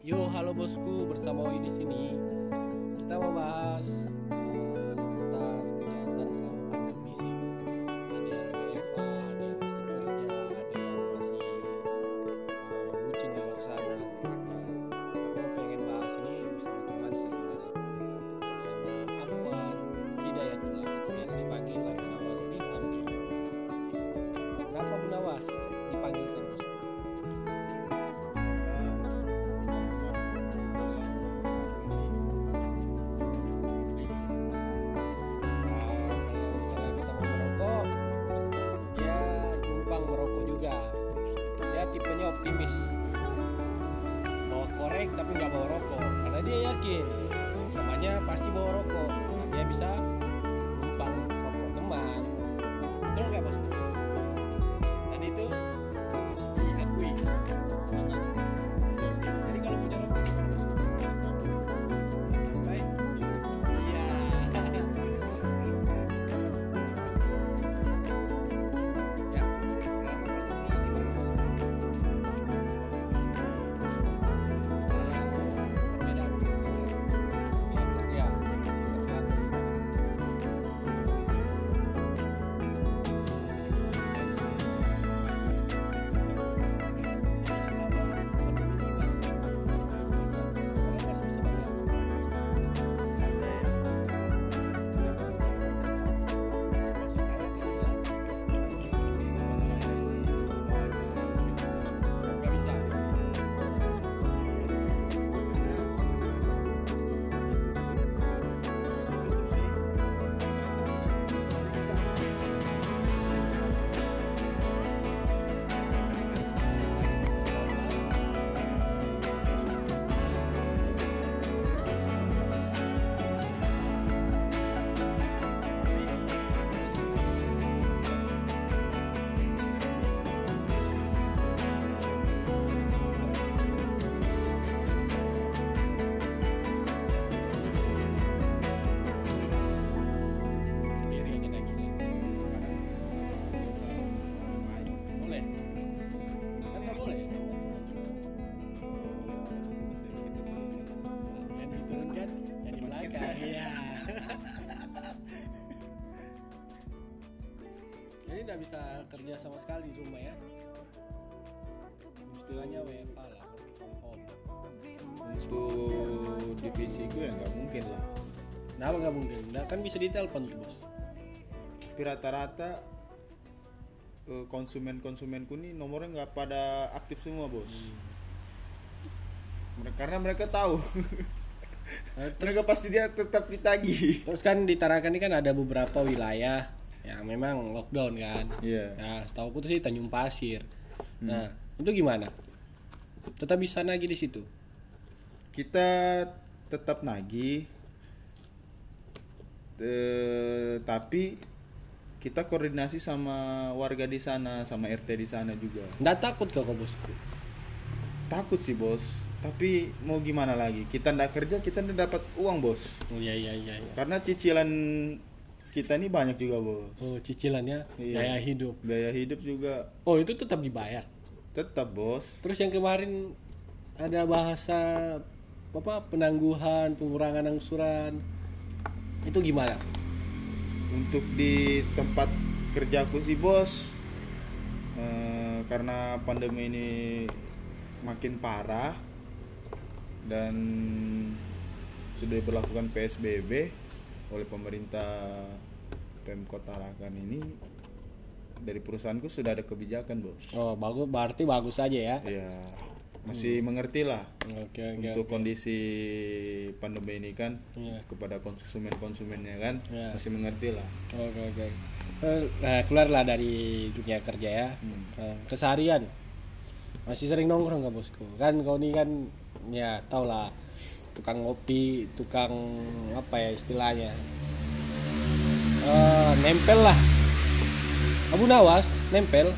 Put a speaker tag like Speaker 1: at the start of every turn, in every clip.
Speaker 1: Yo, halo bosku, bersama Oi di sini. Kita mau bahas Jadi nggak bisa kerja sama sekali di rumah ya. Istilahnya WFA lah, from home.
Speaker 2: untuk divisi gue ya nggak mungkin lah
Speaker 1: Kenapa nggak mungkin? Nah, kan bisa ditelepon tuh bos.
Speaker 2: tapi rata-rata eh, konsumen-konsumenku nih nomornya nggak pada aktif semua bos Mere- karena mereka tahu
Speaker 1: Nah, terus,
Speaker 2: mereka pasti dia tetap ditagih
Speaker 1: terus kan di Tarakan ini kan ada beberapa wilayah yang memang lockdown kan.
Speaker 2: iya
Speaker 1: Nah, setahu aku tuh sih Tanjung Pasir. Nah, itu gimana? Tetap bisa nagih di situ.
Speaker 2: kita tetap nagih Eh, tapi kita koordinasi sama warga di sana sama RT di sana juga
Speaker 1: Nggak takut kok kok bosku.
Speaker 2: takut sih bos tapi mau gimana lagi kita ndak kerja kita ndak dapat uang bos
Speaker 1: Oh iya iya iya. iya.
Speaker 2: karena cicilan kita ini banyak juga bos
Speaker 1: Oh cicilannya
Speaker 2: Iya.
Speaker 1: gaya hidup.
Speaker 2: biaya hidup juga
Speaker 1: Oh itu tetap dibayar.
Speaker 2: tetap bos
Speaker 1: Terus yang kemarin ada bahasa apa penangguhan, pengurangan angsuran. Itu gimana?
Speaker 2: untuk di tempat kerjaku sih bos eh, karena pandemi ini makin parah dan sudah diberlakukan PSBB oleh pemerintah Pemkot Tarakan ini dari perusahaanku sudah ada kebijakan bos
Speaker 1: Oh bagus, berarti bagus aja ya.
Speaker 2: ya masih mengerti lah
Speaker 1: Oke oke.
Speaker 2: untuk kondisi pandemi ini kan
Speaker 1: Iya.
Speaker 2: kepada konsumen konsumennya kan
Speaker 1: Iya.
Speaker 2: masih mengerti lah
Speaker 1: Oke oke. Eh, Nah, keluarlah dari dunia kerja ya.
Speaker 2: Hmm.
Speaker 1: Eh, Keseharian masih sering nongkrong nggak bosku? Kan kau ini kan ya tau lah tukang ngopi, tukang apa ya istilahnya? Eh, nempel lah. Abu Nawas nempel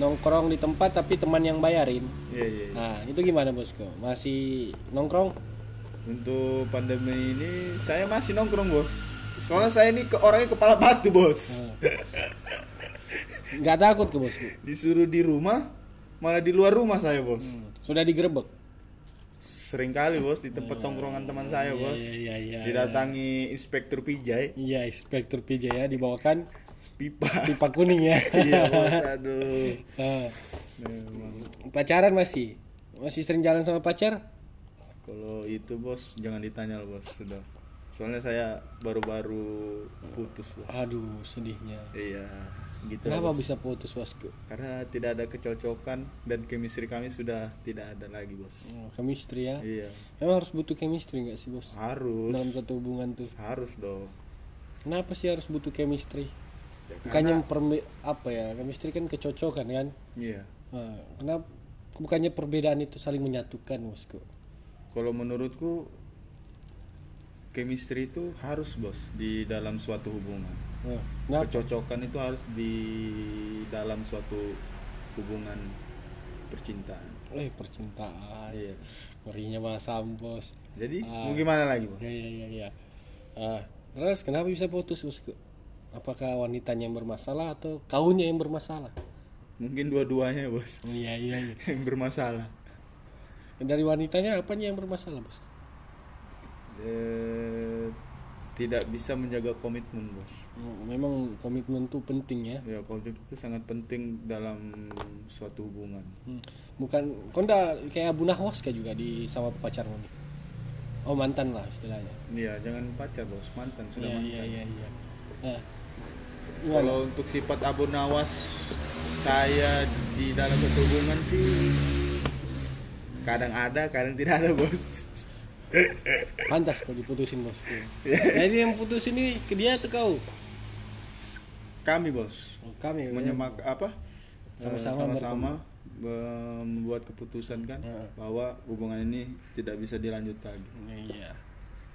Speaker 1: nongkrong di tempat tapi teman yang bayarin.
Speaker 2: iya iya iya.
Speaker 1: Nah itu gimana bosku? Masih nongkrong?
Speaker 2: Untuk pandemi ini saya masih nongkrong bos. Soalnya saya ini ke orangnya kepala batu bos.
Speaker 1: Eh. Nggak takut ke bosku?
Speaker 2: Disuruh di rumah, malah di luar rumah saya bos.
Speaker 1: Sudah digerebek?
Speaker 2: Sering kali bos di tempat tongkrongan teman saya
Speaker 1: Iya,
Speaker 2: bos.
Speaker 1: iya, iya,
Speaker 2: didatangi inspektur pijai.
Speaker 1: Iya, Inspektur PJ ya dibawakan
Speaker 2: pipa.
Speaker 1: pipa kuning ya.
Speaker 2: iya bos aduh.
Speaker 1: Nah,
Speaker 2: memang.
Speaker 1: Pacaran masih? Masih sering jalan sama pacar?
Speaker 2: kalau itu bos jangan ditanya lah, bos sudah. Soalnya saya baru-baru putus bos.
Speaker 1: Aduh, sedihnya.
Speaker 2: iya gitu
Speaker 1: Kenapa
Speaker 2: bos.
Speaker 1: bisa putus, Bosku?
Speaker 2: karena tidak ada kecocokan dan chemistry kami sudah tidak ada lagi bos
Speaker 1: Oh, chemistry ya.
Speaker 2: iya
Speaker 1: Emang harus butuh chemistry nggak sih, Bos?
Speaker 2: harus
Speaker 1: Dalam satu hubungan tuh.
Speaker 2: harus dong
Speaker 1: Kenapa sih harus butuh chemistry?
Speaker 2: Ya,
Speaker 1: Bukannya perme- apa ya? Chemistry kan kecocokan kan?
Speaker 2: iya
Speaker 1: Nah, kenapa bukannya perbedaan itu saling menyatukan, Bosku?
Speaker 2: kalau menurutku chemistry itu harus bos di dalam suatu hubungan
Speaker 1: Nah, kenapa?
Speaker 2: kecocokan itu harus di dalam suatu hubungan percintaan
Speaker 1: Eh, percintaan.
Speaker 2: iya
Speaker 1: Ngerinya bahasa bos.
Speaker 2: jadi
Speaker 1: Ah.
Speaker 2: mau gimana lagi bos
Speaker 1: Ya, ya, ya, ya. Ah, terus kenapa bisa putus, Bosku? Apakah wanitanya yang bermasalah atau kaunya yang bermasalah?
Speaker 2: mungkin dua-duanya bos
Speaker 1: Oh, iya, iya, iya.
Speaker 2: yang bermasalah
Speaker 1: Dari wanitanya apanya yang bermasalah, Bos?
Speaker 2: Eh, tidak bisa menjaga komitmen bos
Speaker 1: Oh, Memang komitmen tuh penting ya.
Speaker 2: ya komitmen itu sangat penting dalam suatu hubungan
Speaker 1: Hmm. Bukan, kau ndak kayak Abu Nahwas kayak juga di sama pacar nih. Oh mantan lah istilahnya.
Speaker 2: iya jangan pacar bos mantan sudah
Speaker 1: Iya
Speaker 2: mantan
Speaker 1: iya iya iya. Nah?
Speaker 2: Kalau untuk sifat Abu Nawas saya di dalam hubungan sih kadang ada, kadang tidak ada bos.
Speaker 1: Pantas kau diputusin bosku. Jadi yang putusin ini ke dia atau kau?
Speaker 2: Kami bos
Speaker 1: Oh, kami. ya.
Speaker 2: menyemak apa?
Speaker 1: Sama-sama
Speaker 2: Eh, sama membuat keputusan kan
Speaker 1: Heeh.
Speaker 2: bahwa hubungan ini tidak bisa dilanjut lagi.
Speaker 1: Iya.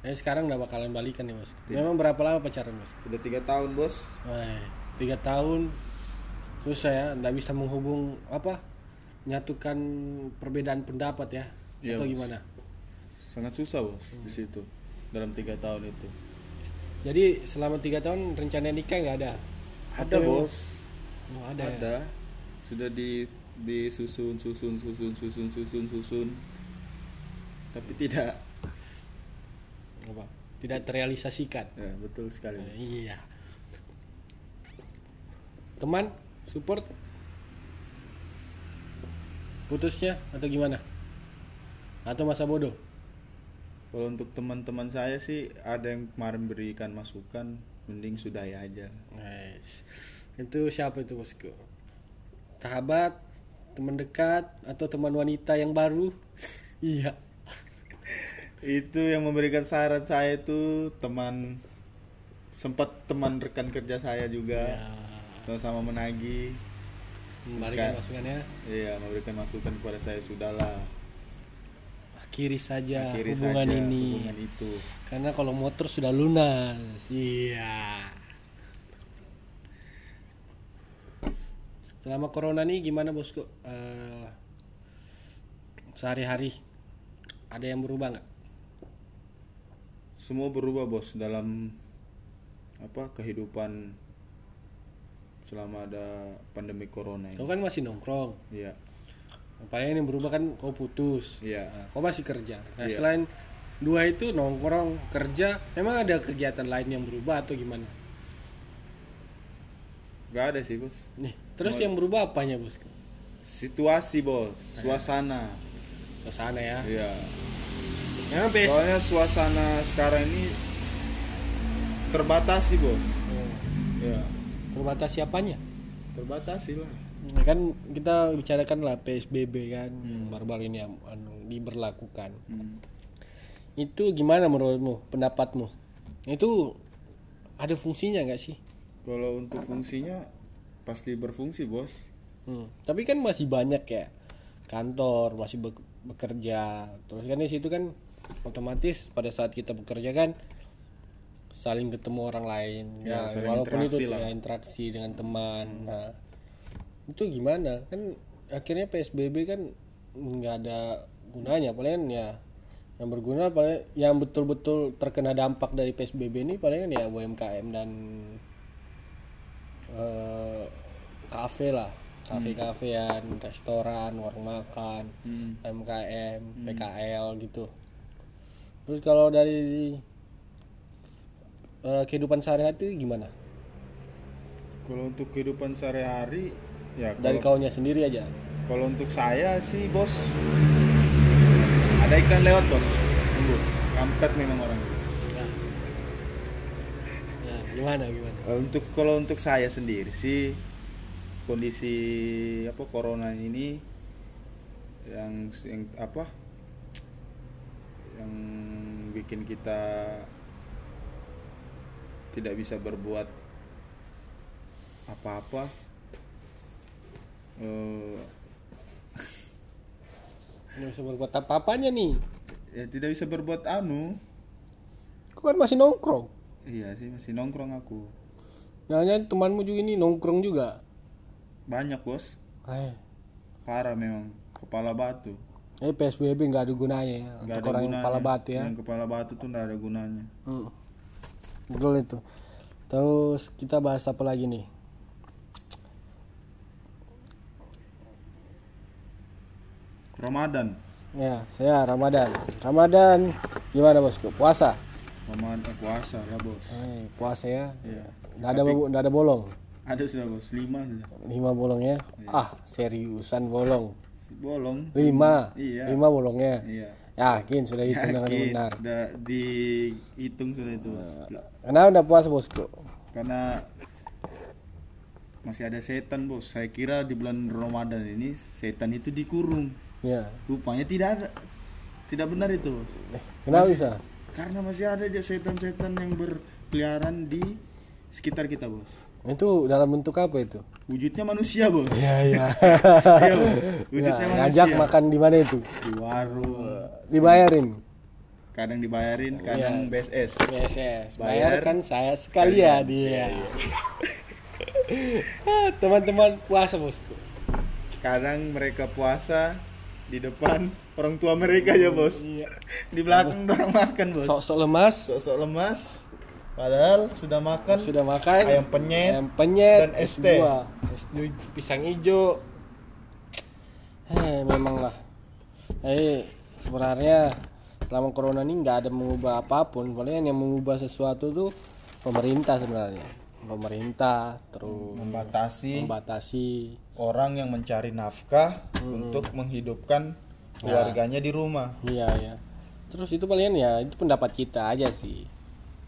Speaker 1: Jadi sekarang udah bakalan balikan nih bos. Memang berapa lama pacaran bos?
Speaker 2: Sudah tiga tahun bos.
Speaker 1: Tiga tahun susah ya, nggak bisa menghubung apa nyatukan perbedaan pendapat ya
Speaker 2: Iya,
Speaker 1: atau
Speaker 2: Bos.
Speaker 1: gimana?
Speaker 2: Sangat susah bos di situ dalam tiga tahun itu.
Speaker 1: Jadi selama tiga tahun rencana nikah nggak ada?
Speaker 2: Ada
Speaker 1: Atau-
Speaker 2: bos.
Speaker 1: Oh, ada. ya?
Speaker 2: ada sudah di disusun susun susun susun susun susun tapi tidak
Speaker 1: Apa? Tidak terrealisasikan.
Speaker 2: ya betul sekali
Speaker 1: Eh, iya. Teman support putusnya atau gimana? Atau masa bodoh?
Speaker 2: Kalau untuk teman-teman saya sih ada yang kemarin berikan masukan mending sudahi aja
Speaker 1: Nice. Itu siapa itu bosku? Sahabat, teman dekat, atau teman wanita yang baru? iya.
Speaker 2: itu yang memberikan saran saya itu teman sempat teman rekan kerja saya juga
Speaker 1: Ya.
Speaker 2: sama-sama menagih
Speaker 1: Memberikan
Speaker 2: Sekarang-
Speaker 1: masukannya.
Speaker 2: iya memberikan masukan kepada saya sudahlah
Speaker 1: Akhiri saja
Speaker 2: akhiri
Speaker 1: hubungan
Speaker 2: saja
Speaker 1: ini.
Speaker 2: hubungan itu
Speaker 1: Karena kalau motor sudah lunas. Iya. Selama corona nih gimana bosku? Eh, sehari-hari ada yang berubah nggak?
Speaker 2: semua berubah bos dalam apa kehidupan selama ada pandemi corona
Speaker 1: Kau
Speaker 2: ini.
Speaker 1: kan masih nongkrong.
Speaker 2: Iya,
Speaker 1: Paling yang berubah kan kau putus.
Speaker 2: iya.
Speaker 1: Nah, kau masih kerja. Nah,
Speaker 2: Iya.
Speaker 1: selain dua itu nongkrong, kerja, memang ada kegiatan lain yang berubah atau gimana?
Speaker 2: Gak ada sih bos.
Speaker 1: Nih, terus
Speaker 2: Semua-
Speaker 1: yang berubah apanya bosku?
Speaker 2: Situasi bos, suasana.
Speaker 1: Suasana ya.
Speaker 2: Iya.
Speaker 1: PS.
Speaker 2: Soalnya suasana sekarang ini terbatasi bos.
Speaker 1: Oh,
Speaker 2: Ya,
Speaker 1: terbatas siapanya?
Speaker 2: terbatasi lah.
Speaker 1: Kan kita bicarakan lah PSBB kan
Speaker 2: Hmm.
Speaker 1: baru-baru ini yang anu, diberlakukan.
Speaker 2: Hmm.
Speaker 1: Itu gimana menurutmu, pendapatmu? Itu ada fungsinya nggak sih?
Speaker 2: Kalau untuk fungsinya pasti berfungsi bos.
Speaker 1: Hmm. Tapi kan masih banyak ya kantor masih be- bekerja. Terus kan di situ kan otomatis pada saat kita bekerja kan saling ketemu orang lain.
Speaker 2: Ya,
Speaker 1: Ya, walaupun itu
Speaker 2: interaksi lah.
Speaker 1: ya, interaksi dengan teman. Nah, itu gimana? Kan akhirnya PSBB kan nggak ada gunanya. Palingan ya yang berguna paling yang betul-betul terkena dampak dari PSBB ini palingan ya UMKM dan eh kafe lah kafe-kafean restoran warung makan
Speaker 2: Hmm.
Speaker 1: MKM PKL gitu terus kalau dari eh, kehidupan sehari-hari gimana
Speaker 2: Kalau untuk kehidupan sehari-hari ya
Speaker 1: dari
Speaker 2: kalau,
Speaker 1: kaunya sendiri aja
Speaker 2: kalau untuk saya sih bos ada iklan lewat bos. Tunggu. Kampret memang orang itu.
Speaker 1: ya gimana gimana
Speaker 2: Untuk kalau untuk saya sendiri sih kondisi apa corona ini yang yang apa yang bikin kita tidak bisa berbuat apa-apa Eh,
Speaker 1: nggak bisa berbuat apa-apanya nih.
Speaker 2: Ya tidak bisa berbuat anu.
Speaker 1: Kau kan masih nongkrong?
Speaker 2: Iya sih masih nongkrong aku.
Speaker 1: Jangan temanmu juga ini nongkrong juga?
Speaker 2: Banyak bos.
Speaker 1: Eh.
Speaker 2: Parah memang kepala batu.
Speaker 1: Eh PSBB nggak ada gunanya ya untuk
Speaker 2: ada
Speaker 1: orang yang
Speaker 2: gunanya.
Speaker 1: kepala batu ya.
Speaker 2: Yang kepala batu tuh nggak ada gunanya.
Speaker 1: Hmm. Betul itu. Terus kita bahas apa lagi nih?
Speaker 2: Ramadan
Speaker 1: Ya, saya Ramadan. Ramadan gimana bosku? Puasa.
Speaker 2: Ramadan eh, puasa lah bos
Speaker 1: Eh, puasa ya.
Speaker 2: iya
Speaker 1: Nggak ada nggak ada bolong.
Speaker 2: ada sudah bos lima sudah
Speaker 1: Lima bolongnya. Ah, seriusan bolong.
Speaker 2: bolong
Speaker 1: Lima.
Speaker 2: iya
Speaker 1: Lima bolongnya.
Speaker 2: iya
Speaker 1: Yakin sudah hitung dengan benar.
Speaker 2: sudah dihitung sudah itu bos
Speaker 1: Kenapa udah puasa bosku?
Speaker 2: karena masih ada setan bos saya kira di bulan Ramadan ini setan itu dikurung
Speaker 1: Ya.
Speaker 2: rupanya tidak ada tidak benar itu bos
Speaker 1: Eh, kenapa bisa?
Speaker 2: karena masih ada aja setan-setan yang berkeliaran di sekitar kita bos
Speaker 1: Itu dalam bentuk apa itu?
Speaker 2: wujudnya manusia bos
Speaker 1: Ya, ya.
Speaker 2: iya bos wujudnya
Speaker 1: Nah,
Speaker 2: manusia
Speaker 1: ngajak makan di mana itu?
Speaker 2: di warung
Speaker 1: Dibayarin.
Speaker 2: kadang dibayarin kadang BSS
Speaker 1: BSS
Speaker 2: Bayar.
Speaker 1: bayarkan saya sekali ya dia Ah, teman-teman puasa bosku
Speaker 2: kadang mereka puasa di depan orang tua mereka ya bos.
Speaker 1: iya.
Speaker 2: Di belakang orang makan bos.
Speaker 1: Sok-sok lemas.
Speaker 2: Sok-sok lemas. Padahal sudah makan
Speaker 1: sudah makan.
Speaker 2: ayam penyet
Speaker 1: ayam penyet
Speaker 2: dan
Speaker 1: es buah es pisang hijau. Eh memang lah eh sebenarnya selama corona ini nggak ada mengubah apa pun. Paling yang mengubah sesuatu tuh pemerintah sebenarnya pemerintah terus
Speaker 2: membatasi
Speaker 1: membatasi
Speaker 2: orang yang mencari nafkah untuk menghidupkan keluarganya di rumah
Speaker 1: Iya ya. Terus itu palingan ya itu pendapat kita aja sih.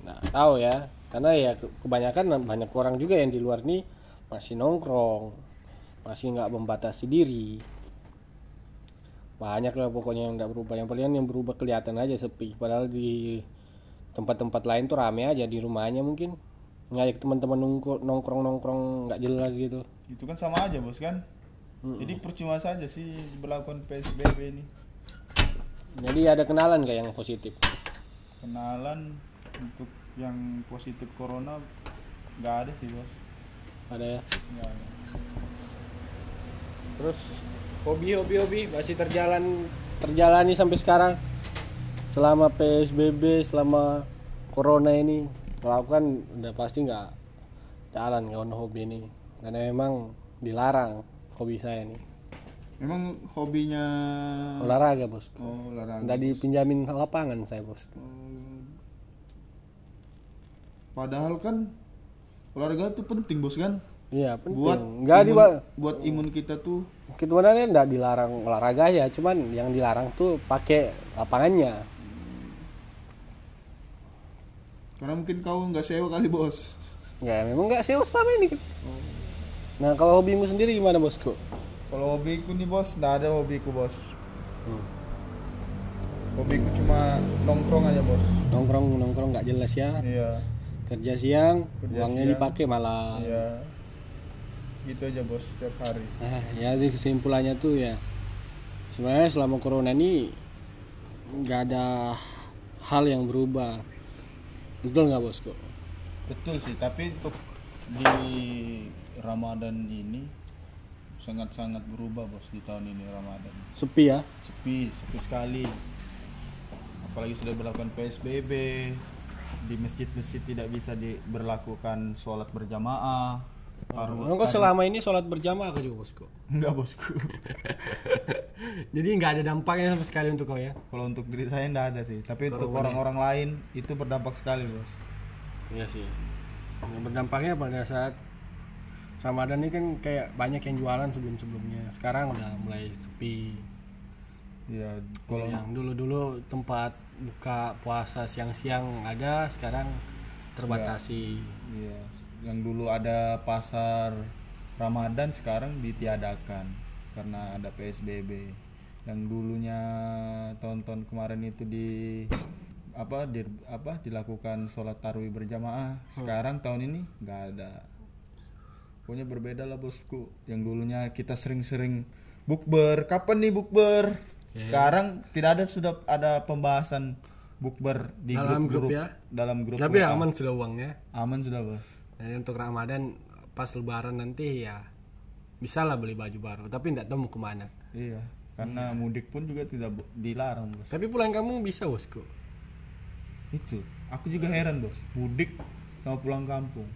Speaker 1: Nah tahu ya, karena ya ke- kebanyakan banyak orang juga yang di luar nih masih nongkrong, masih nggak membatasi diri. Banyak lah pokoknya yang nggak berubah. Yang palingan yang berubah kelihatan aja sepi. Padahal di tempat-tempat lain tuh rame aja di rumahnya mungkin ngajak teman-teman nongkrong nongkrong nggak jelas gitu.
Speaker 2: itu kan sama aja bos kan jadi percuma saja sih berlakukan PSBB ini
Speaker 1: Jadi ada kenalan kayak yang positif.
Speaker 2: kenalan untuk yang positif corona nggak ada sih bos
Speaker 1: Ada ya.
Speaker 2: Nggak ada.
Speaker 1: Terus hobi hobi hobi masih terjalan terjalani sampai sekarang selama PSBB selama corona ini melakukan udah pasti nggak jalan kawan hobi ini karena memang dilarang hobi saya nih
Speaker 2: memang hobinya
Speaker 1: olahraga bos.
Speaker 2: Oh olahraga
Speaker 1: nggak dipinjamin lapangan saya bos.
Speaker 2: Oh. padahal kan olahraga itu penting bos kan?
Speaker 1: Iya penting.
Speaker 2: Buat
Speaker 1: nggak di
Speaker 2: buat imun kita tuh.
Speaker 1: Sebenarnya nggak dilarang olahraga ya cuman yang dilarang tuh pakai lapangannya
Speaker 2: karena mungkin kau nggak sewa kali bos.
Speaker 1: Ya memang nggak sewa selama ini. Kan nah kalau hobimu sendiri gimana bosku
Speaker 2: kalau hobiku nih bos nggak ada hobiku bos. Hobiku cuma nongkrong aja bos.
Speaker 1: Nongkrong nongkrong nggak jelas ya.
Speaker 2: Iya.
Speaker 1: Kerja siang
Speaker 2: Kerja
Speaker 1: uangnya
Speaker 2: siang.
Speaker 1: dipakai malah
Speaker 2: iya. Gitu aja bos setiap hari.
Speaker 1: Ah, ya jadi kesimpulannya tuh ya sebenarnya selama corona ini nggak ada hal yang berubah betul nggak bosku
Speaker 2: betul sih tapi untuk di Ramadan ini sangat-sangat berubah bos di tahun ini Ramadan.
Speaker 1: Sepi ya?
Speaker 2: Sepi sepi sekali. Apalagi sudah berlakukan PSBB di masjid-masjid tidak bisa diberlakukan sholat berjamaah Taruh-
Speaker 1: Emang kok selama ini sholat berjamaah kau juga bosku?
Speaker 2: Enggak bosku.
Speaker 1: Jadi nggak ada dampaknya sama sekali untuk kau ya?
Speaker 2: Kalau untuk diri saya enggak ada sih, tapi untuk orang-orang lain itu berdampak sekali bos.
Speaker 1: Iya sih. Yang berdampaknya pada saat Ramadan ini kan kayak banyak yang jualan sebelum-sebelumnya. Sekarang udah mulai sepi.
Speaker 2: Ya
Speaker 1: Kalau yang dulu-dulu tempat buka puasa siang-siang ada, sekarang terbatasi.
Speaker 2: Iya, yang dulu ada pasar Ramadan sekarang ditiadakan karena ada PSBB. Yang dulunya tahun-tahun kemarin itu di apa di, apa dilakukan sholat tarawih berjamaah. Sekarang tahun ini nggak ada. Pokoknya berbeda lah bosku. Yang dulunya kita sering-sering bukber. Kapan nih bukber? Sekarang tidak ada sudah ada pembahasan bukber di
Speaker 1: Dalam
Speaker 2: grup-grup
Speaker 1: grup ya?
Speaker 2: dalam grup
Speaker 1: Tapi
Speaker 2: WA.
Speaker 1: aman sudah uangnya.
Speaker 2: Aman sudah bos.
Speaker 1: Dan untuk Ramadan pas lebaran nanti ya bisa lah beli baju baru. Tapi tidak tahu mau ke mana.
Speaker 2: Iya, karena mudik pun juga tidak dilarang bos.
Speaker 1: Tapi pulang kampung bisa bosku.
Speaker 2: Itu, aku juga heran bos. Mudik sama pulang kampung.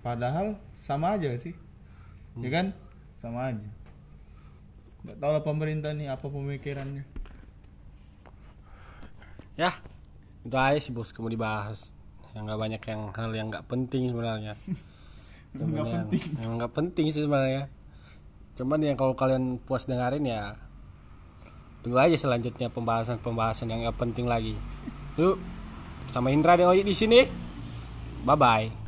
Speaker 2: Padahal sama aja sih, ya kan? Sama aja. Gak tahu lah pemerintah nih apa pemikirannya.
Speaker 1: Ya, itu aja sih bos kamu dibahas. Yang nggak banyak yang hal yang nggak penting sebenarnya.
Speaker 2: Nggak
Speaker 1: yang-
Speaker 2: penting.
Speaker 1: Yang nggak penting sih sebenarnya. Cuman ya kalau kalian puas dengerin ya tunggu aja selanjutnya pembahasan-pembahasan yang nggak penting lagi. Yuk, sama Indra dan Oyi di sini. Bye bye.